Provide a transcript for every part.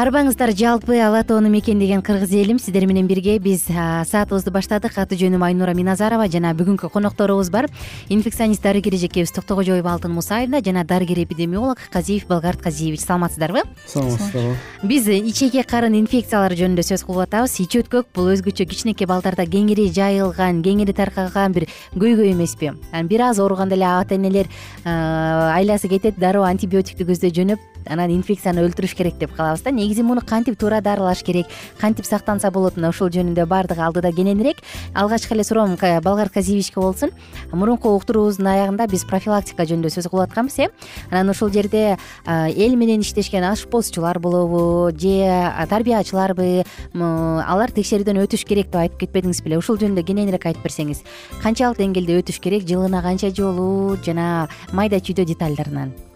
арбаңыздар жалпы ала тоону мекендеген кыргыз элим. Сиздер менен бирге биз саатыбызды баштадык. Аты жөнүм айнура миназарова жана бүгүнкү конокторубуз бар. Инфекционист дарыгер эжекебиз токтогожоева алтын мусаевна жана дарыгер эпидемиолог казиев балгарт казиевич. Саламатсыздарбы? Саламатсыздарбы. Биз ичеке карын инфекциялары жөнүндө сөз кылып атабыз. Ич өткөк бул өзгөчө кичинекей балдарда кеңири жайылган кеңири таркаган бир көйгөй эмеспи. Анан бир аз ооруганда эле ата энелер айласы кетет дароо антибиотикти көздөй жөнөп анан инфекцияны өлтүрүш керек деп калабыз да. Негизи муну кантип туура дарылаш керек кантип сактанса болот мына ушул жөнүндө баардыгы алдыда кененирээк. Алгачкы эле суроом балгар казиевичке болсун. Мурунку уктуруубуздун аягында биз профилактика жөнүндө сөз кылып атканбыз э. Анан ушул жерде эл менен иштешкен ашпозчулар болобу же тарбиячыларбы алар текшерүүдөн өтүш керек деп айтып кетпедиңиз беле. Ушул жөнүндө кененирээк айтып берсеңиз канчалык деңгээлде өтүш керек жылына канча жолу жана майда чүйдө детальдарынан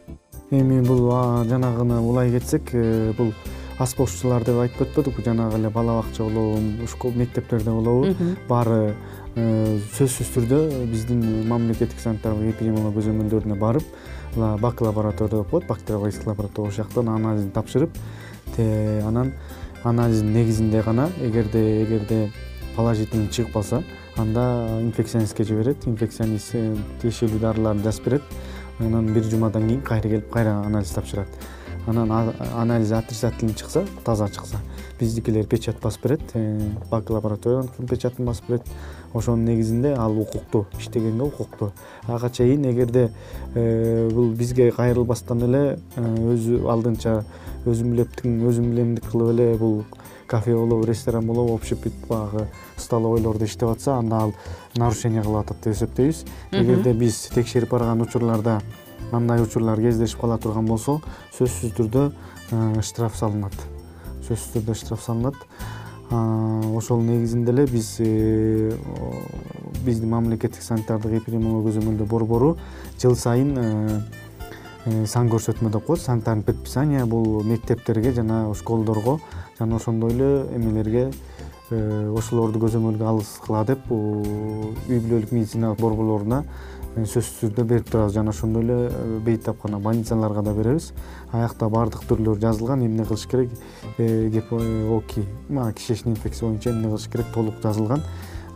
эми бул жанагыны улай кетсек э, бул аспозчулар деп айтып өтпөдүкпү жанагы эле бала бакча болобу школ мектептерде болобу. Баары э, сөзсүз түрдө биздин мамлекеттик санитардык эпидемиология көзөмөлдөрүнө барып бак лаборатория деп коет бактериологический лаборатория ошол жактан анализин тапшырып анан анализдин негизинде гана эгерде эгерде положительный чыгып калса анда инфекционистке жиберет. Инфекционист э, тиешелүү дарыларды жазып берет анан бир жумадан кийин кайра келип кайра анализ тапшырат. Анан анализ отрицательный чыкса таза чыкса. Биздикилер печать басып берет э, бак лабораторияныкы печатын басып берет ошонун негизинде ал укуктуу иштегенге укуктуу ага чейин эгерде э, бул бизге кайрылбастан эле э, өзү алдынча өзүм билептин өзүм билемдик кылып эле бул кафе болобу ресторан болобу общепит баягы столовойлордо иштеп атса анда ал нарушение кылып атат деп эсептейбиз. Эгерде биз текшерип барган учурларда андай учурлар кездешип кала турган болсо сөзсүз түрдө э, штраф салынат. Сөзсүз түрдө штраф салынат ошол негизинде эле биз э, биздин мамлекеттик санитардык эпидемиология көзөмөлдөө борбору жыл сайын э, сан көрсөтмө деп коет. Санитарный предписание бул мектептерге жана школдорго жана ошондой эле эмелерге э, ошолорду көзөмөлгө алгыла деп үй бүлөлүк медициналык борборлоруна э, сөзсүз түрдө берип турабыз. Жана ошондой эле э, бейтапкана больницаларга да беребиз аякта баардык түрлөр жазылган эмне кылыш керек? Оки кишечный инфекция боюнча эмне кылыш керек? Толук жазылган.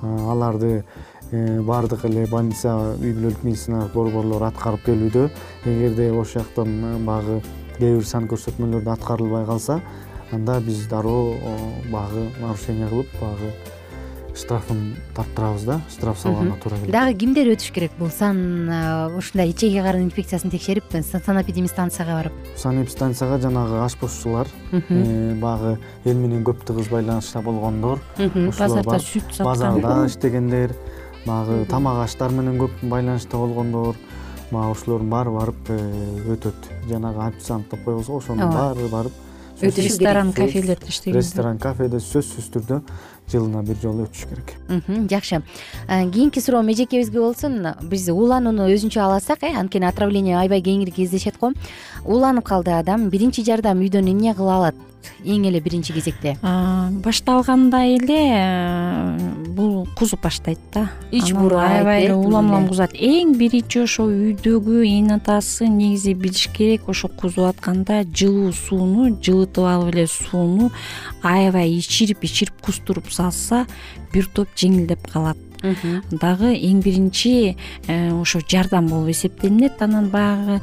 Аларды баардык эле больница үй бүлөлүк медициналык борборлор аткарып келүүдө эгерде ошол жактан баягы кээ бир сан көрсөтмөлөрдү аткарылбай калса анда биз дароо баягы нарушение кылып баягы штрафын тарттырабыз да штраф салганга туура келет дагы кимдер өтүш керек бул? Сан ушундай ичеги карын инфекциясын текшерип санэпидемстанцияга барып. Санэпидстанцияга жанагы ашпозчулар э, баягы эл менен көп тыгыз байланышта болгондор базарда сүт саткан. Базарда иштегендер баягы тамак аштар менен көп байланышта болгондор. Мага ушулордун баары барып э, өтөт. Жанагы официант деп коебуз. Го ошонун баары барып ресторан кафелерде иштеген ресторан кафеде сөзсүз түрдө жылына бир жолу өтүш керек. Жакшы. Кийинки суроом эжекебизге болсун биз ууланууну өзүнчө алсак э анткени отравление аябай кеңири кездешет го. Ууланып калды адам биринчи жардам үйдөн эмне кыла алат эң эле биринчи кезекте. Башталганда эле э, бул кузуп баштайт да. Ич буурайт аябай эле улам улам кузат. Эң биринчи ошо үйдөгү эне атасы негизи билиш керек ошо кузуп атканда жылуу сууну жылытып алып эле сууну аябай ичирип ичирип кустуруп салса бир топ жеңилдеп калат дагы эң биринчи э, ошо жардам болуп эсептелинет. Анан баягы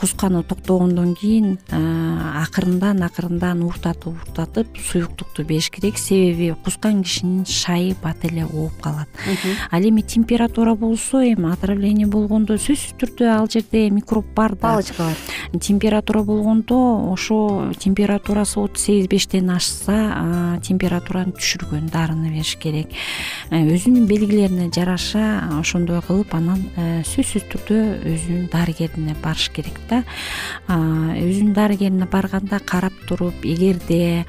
кусканы токтогондон кийин акырындан акырындан ууртатып ууртатып суюктукту бериш керек. Себеби кускан кишинин шайы бат эле ооп калат ал эми температура болсо эми отравление болгондо сөзсүз түрдө ал жерде микроб бар да. Палочка бар. Температура болгондо ошо температурасы отуз сегиз бештен ашса температураны түшүргөн дарыны бериш керек. Э, өзүнүн белгилерине жараша ошондой кылып анан э, сөзсүз түрдө өзүнүн дарыгерине барыш керек да. Өзүнүн дарыгерине барганда карап туруп эгерде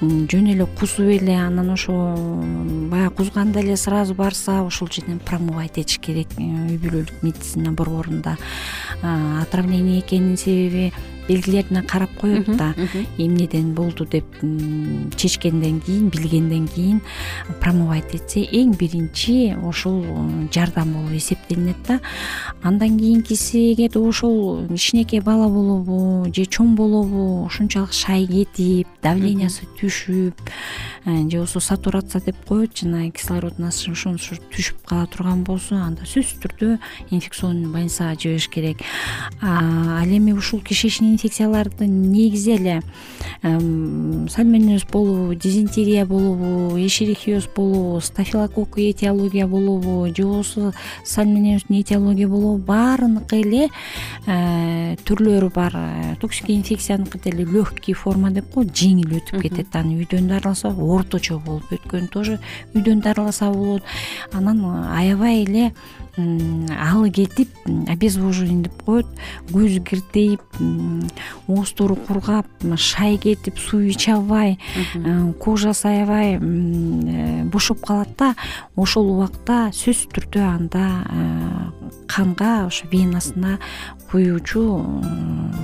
жөн эле кузуп эле анан ошо баягы кузганда эле сразу барса ошол жерден промывать этиш керек э, үй бүлөлүк медицина борборунда отравление экенинин себеби белгилерине карап коет да. эмнеден болду деп чечкенден кийин билгенден кийин промывать этсе эң биринчи ошол жардам болуп эсептелинет да. Андан кийинкиси эгерде ошол кичинекей бала болобу же чоң болобу ушунчалык шай кетип давлениясы түшүп э, же болбосо сатурация деп коет жанагы кислородный ошонусу түшүп кала турган болсо анда сөзсүз түрдө инфекционный больницага жибериш керек. Ал эми ушул кишечный инфекцияларды негизи эле сальмонез болобу дизентерия болобу эшерихиоз болобу стафилококк этиология болобу же болбосо сальмонезный этиология болобу баарыныкы эле э, түрлөрү бар. Э, токсик инфекцияныкы деле легкий форма деп коет жеңил өтүп кетет. Аны үйдөн дарыласа орточо болуп өткөн тоже үйдөн дарыласа болот. Анан аябай эле алы кетип обезвоживание деп коет көзү киртейип оозтору кургап шай кетип суу иче албай э, кожасы аябай э, бошоп калат да ошол убакта сөзсүз түрдө анда э, канга ошо венасына куюучу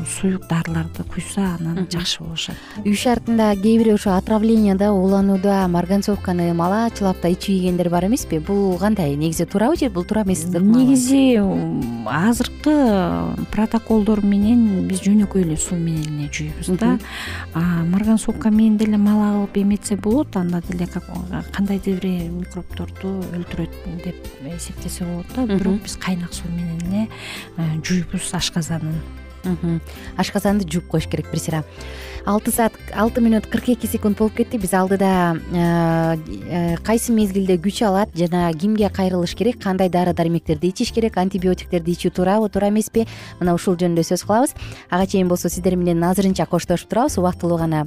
суюк дарыларды куйса анан жакшы болушат. Үй шартында кээ бир ошо отравленияда ууланууда марганцовканы малачылап да ичип ийгендер бар эмеспи? Бул кандай? Негизи туурабы же бул туура эмес негизи азыркы протоколдор менен биз жөнөкөй эле суу менен эле жуйбуз да. Марганцовка менен деле мал алып эметсе болот анда деле кандайдыр бир микробторду өлтүрөт деп эсептесе болот да. Бирок биз кайнак суу менен эле э, жуйбуз ашказанын. Ашказанды жууп коюш керек бир сыйра алты саат алты мүнөт кырк эки секунд болуп кетти. Биз алдыда э, э, кайсы мезгилде күч алат жана кимге кайрылыш керек кандай дары дармектерди ичиш керек антибиотиктерди ичүү туурабы туура эмеспи мына ушул жөнүндө сөз кылабыз. Ага чейин болсо сиздер менен азырынча коштошуп турабыз. Убактылуу гана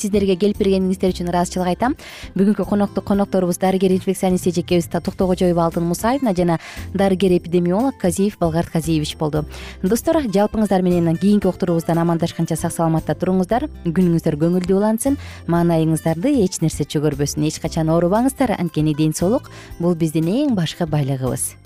сиздерге келип бергениңиздер үчүн ыраазычылык айтам. Бүгүнкү конокторубуз дарыгер инфекционист эжекебиз токтогожоева алтын мусаевна жана дарыгер эпидемиолог казиев балгарт казиевич болду. Достор жалпыңыздар менен кийинки уктуруубуздан амандашканча сак саламатта туруңуздар. Күнүңүздөр көңүлдүү улансын. Маанайыңыздарды эч нерсе чөгөрбөсүн. Эч качан оорубаңыздар. Анткени ден соолук. Бул биздин эң башкы байлыгыбыз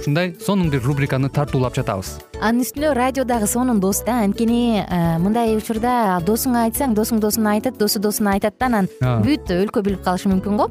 ушундай сонун бир рубриканы тартуулап жатабыз. Анын үстүнө радио дагы сонун дос да анткени э, мындай учурда досуңа айтсаң досуң досуна айтат досу досуна айтат да анан бүт өлкө билип калышы мүмкүн го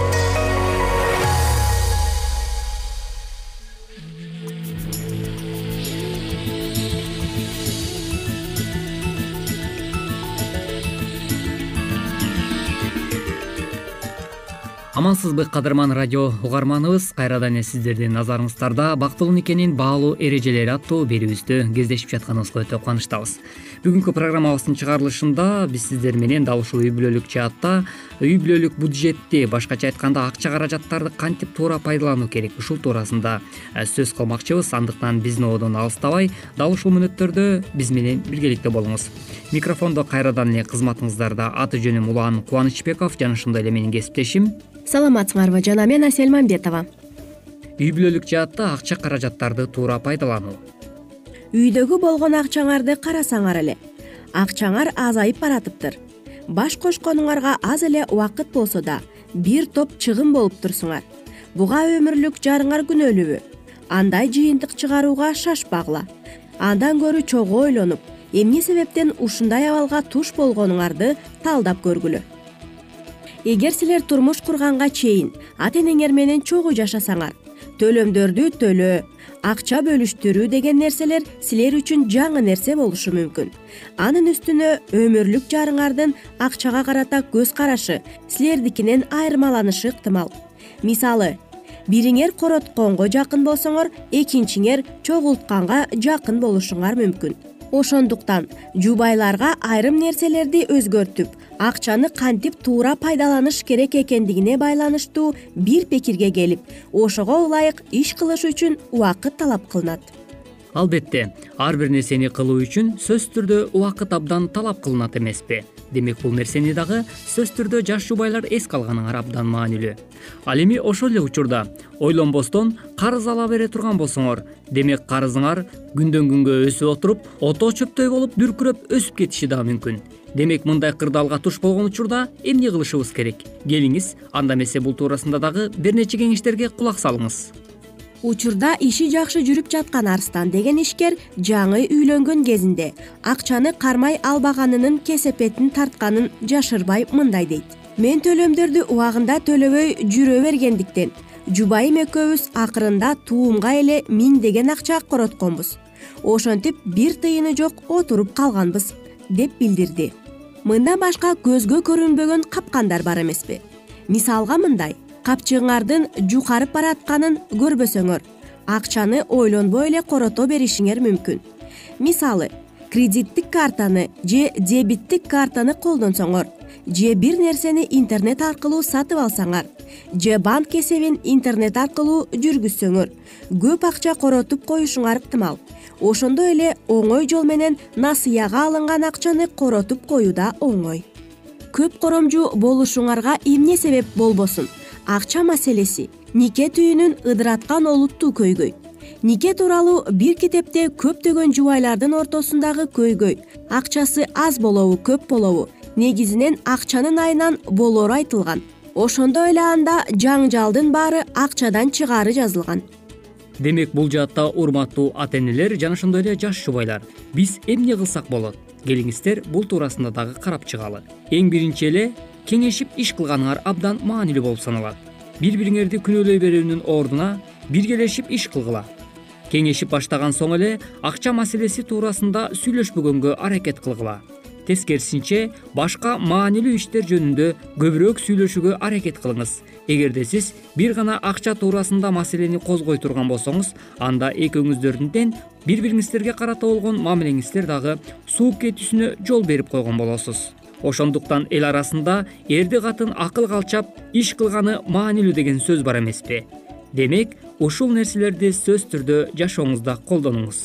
амансызбы кадырман радио угарманыбыз? Кайрадан эле сиздердин назарыңыздарда бактылуу никенин баалуу эрежелери аттуу берүүбүздө кездешип жатканыбызга өтө кубанычтабыз. Бүгүнкү программабыздын чыгарылышында биз сиздер менен дал ушул үй бүлөлүк жаатта үй бүлөлүк бюджетти башкача айтканда акча каражаттарды кантип туура пайдалануу керек ушул туурасында э, сөз кылмакчыбыз. Андыктан биздин ободон алыстабай дал ушул мүнөттөрдө биз менен биргеликте болуңуз. Микрофондо кайрадан эле кызматыңыздарда аты жөнүм улан кубанычбеков. Жана ошондой эле менин кесиптешим саламатсыңарбы жана мен асель мамбетова. Үй бүлөлүк жаатта акча каражаттарды туура пайдалануу үйдөгү болгон акчаңарды карасаңар эле. Акчаңар азайып баратыптыр. Баш кошконуңарга аз эле убакыт болсо да бир топ чыгым болуп турсуңар. Буга өмүрлүк жарыңар күнөөлүүбү. Андай жыйынтык чыгарууга шашпагыла андан көрө чогуу ойлонуп эмне себептен ушундай абалга туш болгонуңарды талдап көргүлө эгер силер турмуш курганга чейин ата энеңер менен чогуу жашасаңар төлөмдөрдү төлөө акча бөлүштүрүү деген нерселер силер үчүн жаңы нерсе болушу мүмкүн. Анын үстүнө өмүрлүк жарыңардын акчага карата көз карашы силердикинен айырмаланышы ыктымал. Мисалы бириңер коротконго жакын болсоңор экинчиңер чогултканга жакын болушуңар мүмкүн ошондуктан жубайларга айрым нерселерди өзгөртүп акчаны кантип туура пайдаланыш керек экендигине байланыштуу бир пикирге келип ошого ылайык иш кылыш үчүн убакыт талап кылынат. Албетте ар бир нерсени кылуу үчүн сөзсүз түрдө убакыт абдан талап кылынат эмеспи демек бул нерсени дагы сөзсүз түрдө жаш жубайлар эске алганыңар абдан маанилүү. Ал эми ошол эле учурда ойлонбостон карыз ала бере турган болсоңор. Демек карызыңар күндөн күнгө өсүп отуруп ото чөптөй болуп дүркүрөп өсүп кетиши дагы мүмкүн. Демек мындай кырдаалга туш болгон учурда эмне кылышыбыз керек? Келиңиз анда эмесе бул туурасында дагы бир нече кеңештерге кулак салыңыз учурда иши жакшы жүрүп жаткан арстан деген ишкер жаңы үйлөнгөн кезинде акчаны кармай албаганынын кесепетин тартканын жашырбай мындай дейт. Мен төлөмдөрдү убагында төлөбөй жүрө бергендиктен жубайым экөөбүз акырында туумга эле миңдеген акча коротконбуз. Ошентип бир тыйыны жок отуруп калганбыз деп билдирди. Мындан башка көзгө көрүнбөгөн капкандар бар эмеспи. Мисалга мындай капчыгыңардын жукарып баратканын көрбөсөңөр. Акчаны ойлонбой эле корото беришиңер мүмкүн. Мисалы кредиттик картаны же дебиттик картаны колдонсоңор же бир нерсени интернет аркылуу сатып алсаңар же банк эсебин интернет аркылуу жүргүзсөңөр көп акча коротуп коюшуңар ыктымал. Ошондой эле оңой жол менен насыяга алынган акчаны коротуп коюу да оңой. Көп коромжу болушуңарга эмне себеп болбосун акча маселеси. Нике түйүнүн ыдыраткан олуттуу көйгөй. Нике тууралуу бир китепте көптөгөн жубайлардын ортосундагы көйгөй. Акчасы аз болобу көп болобу. Негизинен акчанын айынан болоору айтылган. Ошондой эле анда жаңжалдын баары акчадан чыгаары жазылган. Демек бул жаатта урматтуу ата энелер жана ошондой эле жаш жубайлар. Биз эмне кылсак болот? Келиңиздер бул туурасында дагы карап чыгалы эң биринчи эле кеңешип иш кылганыңар абдан маанилүү болуп саналат. Бири бириңерди күнөөлөй берүүнүн ордуна биргелешип иш кылгыла. Кеңешип баштаган соң эле акча маселеси туурасында сүйлөшпөгөнгө аракет кылгыла. Тескерисинче башка маанилүү иштер жөнүндө көбүрөөк сүйлөшүүгө аракет кылыңыз. Эгерде сиз бир гана акча туурасында маселени козгой турган болсоңуз анда экөөңүздөрдүн тең бири бириңиздерге карата болгон мамилеңиздер дагы сууп кетүүсүнө жол берип койгон болосуз ошондуктан эл арасында эрди катын акыл калчап иш кылганы маанилүү деген сөз бар эмеспи. Демек ушул нерселерди сөзсүз түрдө жашооңузда колдонуңуз.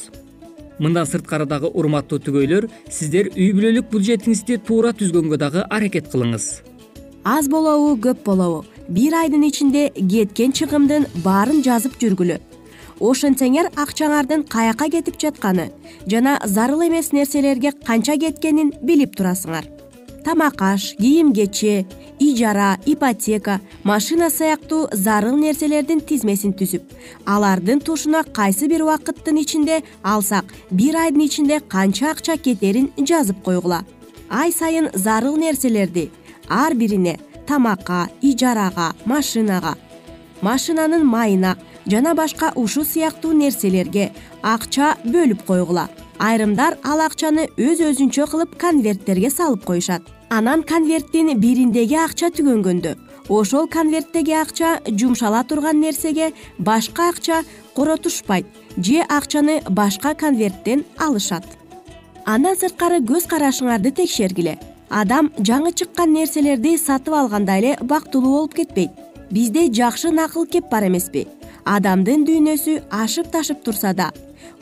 Мындан сырткары дагы урматтуу түгөйлөр сиздер үй бүлөлүк бюджетиңизди туура түзгөнгө дагы аракет кылыңыз. Аз болобу көп болобу. Бир айдын ичинде кеткен чыгымдын баарын жазып жүргүлө. Ошентсеңер акчаңардын каяка кетип жатканы жана зарыл эмес нерселерге канча кеткенин билип турасыңар тамак аш кийим кече ижара ипотека машина сыяктуу зарыл нерселердин тизмесин түзүп алардын тушуна кайсы бир убакыттын ичинде алсак бир айдын ичинде канча акча кетерин жазып койгула. Ай сайын зарыл нерселерди ар бирине тамакка ижарага машинага машинанын майына жана башка ушул сыяктуу нерселерге акча бөлүп койгула. Айрымдар ал акчаны өз өзүнчө кылып конверттерге салып коюшат анан конверттин бириндеги акча түгөнгөндө. Ошол конверттеги акча жумшала турган нерсеге башка акча коротушпайт же акчаны башка конверттен алышат. Андан сырткары көз карашыңарды текшергиле. Адам жаңы чыккан нерселерди сатып алганда эле бактылуу болуп кетпейт. Бизде жакшы накыл кеп бар эмеспи. Адамдын дүйнөсү ашып ташып турса да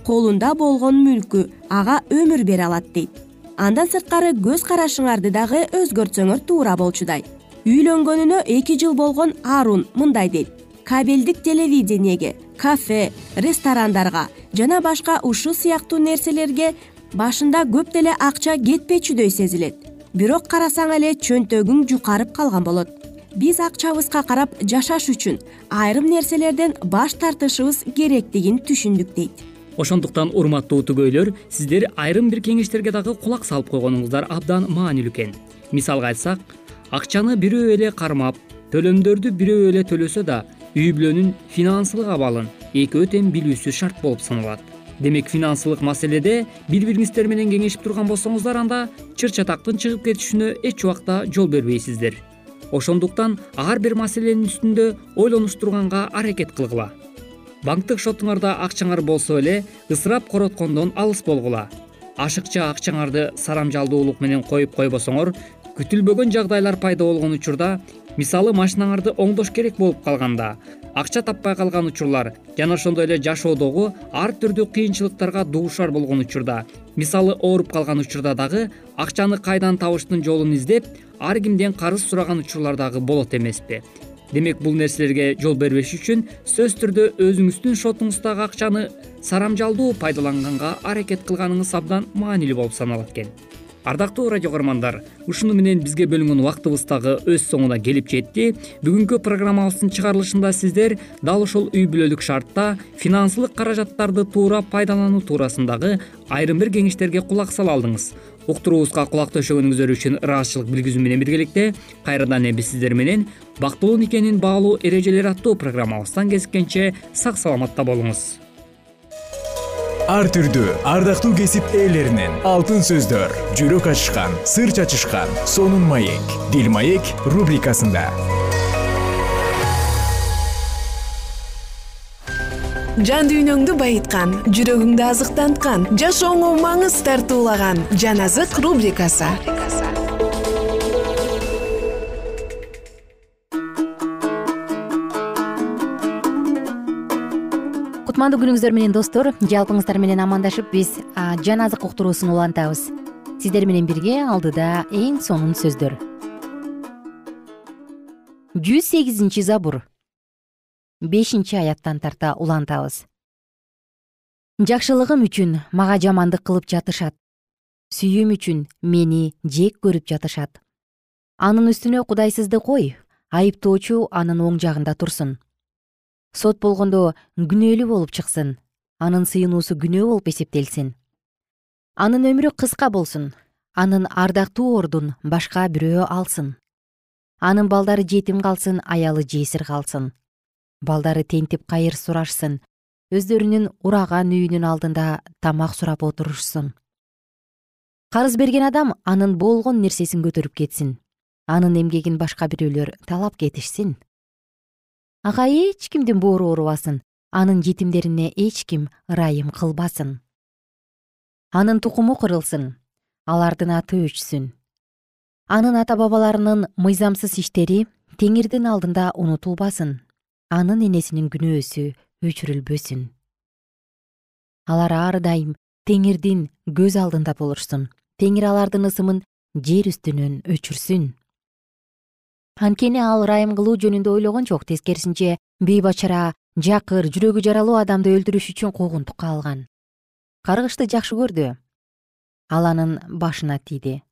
колунда болгон мүлкү ага өмүр бере алат дейт андан сырткары көз карашыңарды дагы өзгөртсөңөр туура болчудай. Үйлөнгөнүнө эки жыл болгон арун мындай дейт. Кабелдик телевидениеге кафе ресторандарга жана башка ушул сыяктуу нерселерге башында көп деле акча кетпечүдөй сезилет. Бирок карасаң эле чөнтөгүң жукарып калган болот. Биз акчабызга карап жашаш үчүн айрым нерселерден баш тартышыбыз керектигин түшүндүк дейт ошондуктан урматтуу түгөйлөр сиздер айрым бир кеңештерге дагы кулак салып койгонуңуздар абдан маанилүү экен. Мисалга айтсак акчаны бирөө эле кармап төлөмдөрдү бирөө эле төлөсө да үй бүлөнүн финансылык абалын экөө тең билүүсү шарт болуп саналат. Демек финансылык маселеде бири бириңиздер менен кеңешип турган болсоңуздар анда чыр чатактын чыгып кетишине эч убакта жол бербейсиздер. Ошондуктан ар бир маселенин үстүндө ойлонуштурганга аракет кылгыла банктык шотуңарда акчаңар болсо эле ысырап короткондон алыс болгула. Ашыкча акчаңарды сарамжалдуулук менен коюп койбосоңор күтүлбөгөн жагдайлар пайда болгон учурда мисалы машинаңарды оңдош керек болуп калганда акча таппай калган учурлар жана ошондой эле жашоодогу ар түрдүү кыйынчылыктарга дуушар болгон учурда мисалы ооруп калган учурда дагы акчаны кайдан табыштын жолун издеп ар кимден карыз сураган учурлар дагы болот эмеспи демек бул нерселерге жол бербеш үчүн сөзсүз түрдө өзүңүздүн шотуңуздагы акчаны сарамжалдуу пайдаланганга аракет кылганыңыз абдан маанилүү болуп саналат экен. Ардактуу радио каармандар ушуну менен бизге бөлүнгөн убактыбыз дагы өз соңуна келип жетти. Бүгүнкү программабыздын чыгарылышында сиздер дал ушул үй бүлөлүк шартта финансылык каражаттарды туура пайдалануу туурасындагы айрым бир кеңештерге кулак сала алдыңыз уктуруубузга кулак төшөгөнүңүздөр үчүн ыраазычылык билгизүү менен биргеликте кайрадан биз сиздер менен бактылуу никенин баалуу эрежелери аттуу программабыздан кезишкенче сак саламатта болуңуз. Ар түрдүү ардактуу кесип ээлеринен алтын сөздөр жүрөк ачышкан сыр чачышкан сонун маек дил маек рубрикасында жан дүйнөңдү байыткан жүрөгүңдү азыктанткан жашооңо маңыз тартуулаган жан азык рубрикасы. Кутмандуу күнүңүздөр менен достор жалпыңыздар менен амандашып биз жан азык уктуруусун улантабыз. Сиздер менен бирге алдыда эң сонун сөздөр. Жүз сегизинчи забур бешинчи аяттан тарта улантабыз. Жакшылыгым үчүн мага жамандык кылып жатышат. Сүйүүм үчүн мени жек көрүп жатышат. Анын үстүнө кудайсызды кой айыптоочу анын оң жагында турсун. Сот болгондо күнөөлүү болуп чыксын анын сыйынуусу күнөө болуп эсептелсин. Анын өмүрү кыска болсун анын ардактуу ордун башка бирөө алсын. Анын балдары жетим калсын аялы жесир калсын балдары тентип кайыр сурашсын өздөрүнүн ураган үйүнүн алдында тамак сурап отурушсун. Карыз берген адам анын болгон нерсесин көтөрүп кетсин анын эмгегин башка бирөөлөр талап кетишсин. Ага эч кимдин боору оорубасын анын жетимдерине эч ким ырайым кылбасын. Анын тукуму кырылсын алардын аты өчсүн. Анын ата бабаларынын мыйзамсыз иштери теңирдин алдында унутулбасын анын энесинин күнөөсү өчүрүлбөсүн. Алар ар дайым теңирдин көз алдында болушсун. Теңир алардын ысымын жер үстүнөн өчүрсүн. Анткени ал ырайым кылуу жөнүндө ойлогон жок. Тескерисинче бейбачара жакыр жүрөгү жаралуу адамды өлтүрүш үчүн куугунтукка алган каргышты жакшы көрдү. Ал анын башына тийди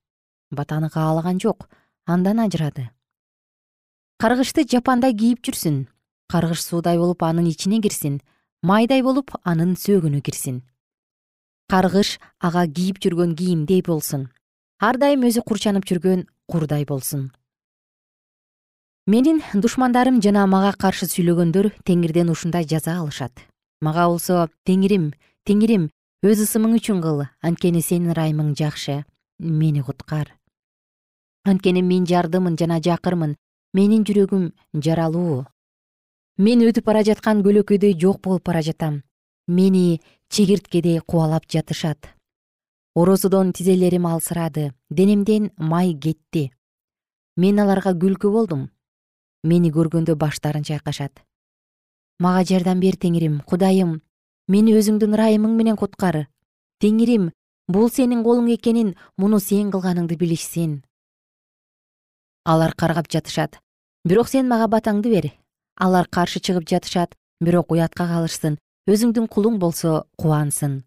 батаны каалаган жок. Андан ажырады. Каргышты жапандай кийип жүрсүн каргыш суудай болуп анын ичине кирсин майдай болуп анын сөөгүнө кирсин. Каргыш ага кийип жүргөн кийимдей болсун. Ар дайым өзү курчанып жүргөн курдай болсун. Менин душмандарым жана мага каршы сүйлөгөндөр теңирден ушундай жаза алышат. Мага болсо теңирим теңирим өз ысымың үчүн кыл анткени сенин ырайымың жакшы мени куткар. Анткени мен жардымын жана жакырмын менин жүрөгүм жаралуу мен өтүп бара жаткан көлөкөдөй жок болуп бара жатам. Мени чегирткедей кубалап жатышат. Орозодон тизелерим алсырады денемден май кетти. Мен аларга күлкү болдум. Мени көргөндө баштарын чайкашат. Мага жардам бер теңирим. Кудайым мени өзүңдүн ырайымың менен куткар теңирим бул сенин колуң экенин муну сен кылганыңды билишсин. Алар каргап жатышат. Бирок сен мага батаңды бер алар каршы чыгып жатышат бирок уятка калышсын. Өзүңдүн кулуң болсо кубансын.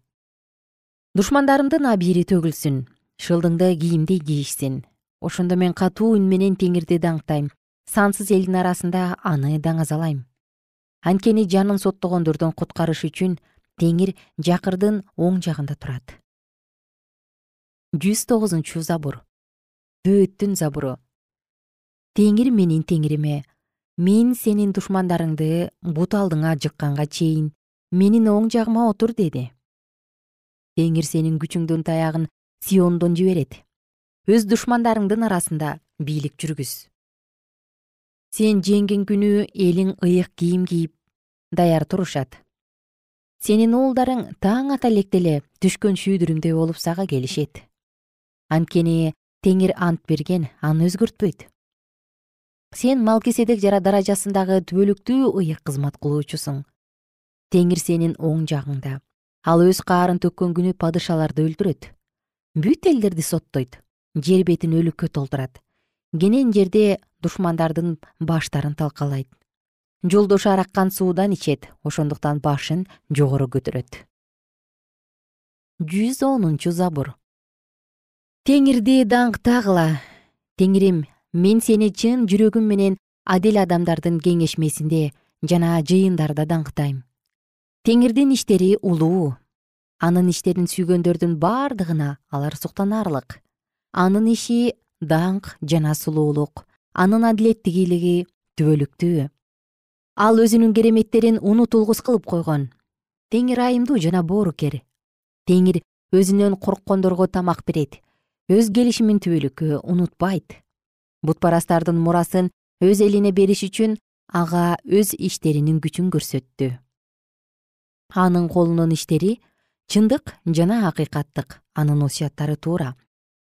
Душмандарымдын абийири төгүлсүн. Шылдыңды кийимдей кийишсин. Ошондо мен катуу үн менен теңирди даңктайм. Сансыз элдин арасында аны даңазалайм. Анткени жанын соттогондордон куткарыш үчүн теңир жакырдын оң жагында турат. Жүз тогузунчу забур. Бөөттүн забуру. Теңир менин теңириме мен сенин душмандарыңды бут алдыңа жыкканга чейин менин оң жагыма отур деди. Теңир сенин күчүңдүн таягын сиондон жиберет. Өз душмандарыңдын арасында бийлик жүргүз. Сен жеңген күнү элиң ыйык кийим кийип даяр турушат. Сенин уулдарың таң ата электе эле түшкөн шүйдүрүмдөй болуп сага келишет. Анткени теңир ант берген аны өзгөртпөйт сен малкиседек даражасындагы түбөлүктүү ыйык кызмат кылуучусуң. Теңир сенин оң жагыңда. Ал өз каарын төккөн күнү падышаларды өлтүрөт. Бүт элдерди соттойт. Жер бетин өлүккө толтурат. Кенен жерде душмандардын баштарын талкалайт. Жолдошу араккан суудан ичет ошондуктан башын жогору көтөрөт. Жүз онунчу забур. Теңирди даңктагыла. Теңирим мен сени чын жүрөгүм менен адил адамдардын кеңешмесинде жана жыйындарда даңктайм. Теңирдин иштери улуу. Анын иштерин сүйгөндөрдүн бардыгына алар суктанаарлык анын иши даңк жана сулуулук. Анын адилеттүүлиги түбөлүктүү. Ал өзүнүн кереметтерин унутулгус кылып койгон. Теңир айымдуу жана боорукер. Теңир өзүнөн корккондорго тамак берет. Өз келишимин түбөлүккө унутпайт бутпарастардын мурасын өз элине бериш үчүн ага өз иштеринин күчүн көрсөттү. Анын колунун иштери чындык жана акыйкаттык анын осуяттары туура.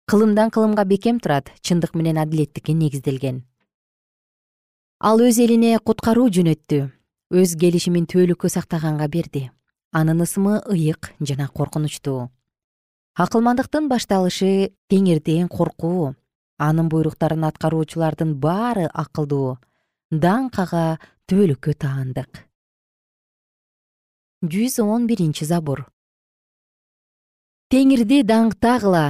Кылымдан кылымга бекем турат чындык менен адилеттикке негизделген. Ал өз элине куткаруу жөнөттү өз келишимин түбөлүккө сактаганга берди. Анын ысымы ыйык жана коркунучтуу. Акылмандыктын башталышы теңирден коркуу анын буйруктарын аткаруучулардын баары акылдуу. Даңк ага түбөлүккө таандык. Жүз он биринчи забур теңирди даңктагыла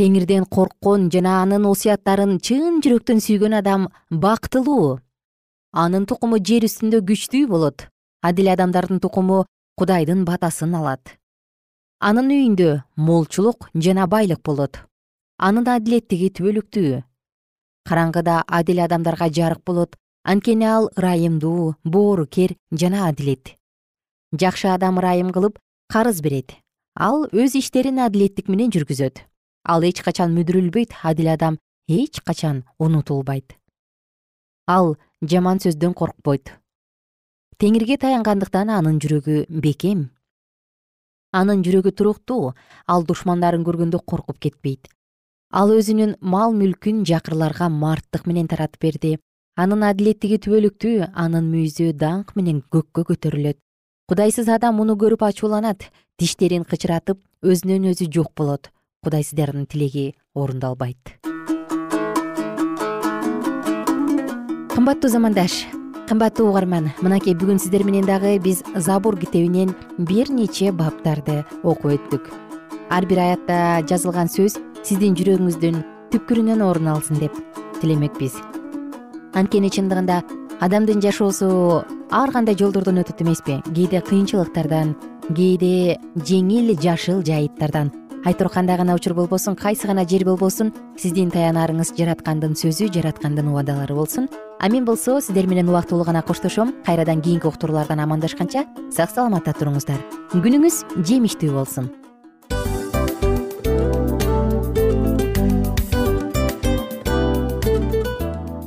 теңирден корккон жана анын осуяттарын чын жүрөктөн сүйгөн адам бактылуу. Анын тукуму жер үстүндө күчтүү болот. Адил адамдардын тукуму кудайдын батасын алат. Анын үйүндө молчулук жана байлык болот анын адилеттиги түбөлүктүү. Караңгыда адил адамдарга жарык болот анткени ал ырайымдуу боорукер жана адилет. Жакшы адам ырайым кылып карыз берет. Ал өз иштерин адилеттик менен жүргүзөт. Ал эч качан мүдүрүлбөйт адил адам эч качан унутулбайт. Ал жаман сөздөн коркпойт. Теңирге таянгандыктан анын жүрөгү бекем. Анын жүрөгү туруктуу ал душмандарын көргөндө коркуп кетпейт ал өзүнүн мал мүлкүн жакырларга марттык менен таратып берди. Анын адилеттиги түбөлүктүү анын мүйүзү даңк менен көккө көтөрүлөт. Кудайсыз адам муну көрүп ачууланат тиштерин кычыратып өзүнөн өзү жок болот. Кудайсыздардын тилеги орундалбайт. Кымбаттуу замандаш кымбаттуу угарман мынакей бүгүн сиздер менен дагы биз забур китебинен бир нече баптарды окуп өттүк. Ар бир аятта жазылган сөз сиздин жүрөгүңүздүн түпкүрүнөн орун алсын деп тилемекпиз анткени чындыгында адамдын жашоосу ар кандай жолдордон өтөт эмеспи. Кээде кыйынчылыктардан кээде жеңил жашыл жайыттардан. Айтор кандай гана учур болбосун кайсы гана жер болбосун сиздин таянарыңыз жараткандын сөзү жараткандын убадалары болсун. А мен болсо сиздер менен убактылуу гана коштошом кайрадан кийинки уктуруулардан амандашканча сак саламатта туруңуздар. Күнүңүз жемиштүү болсун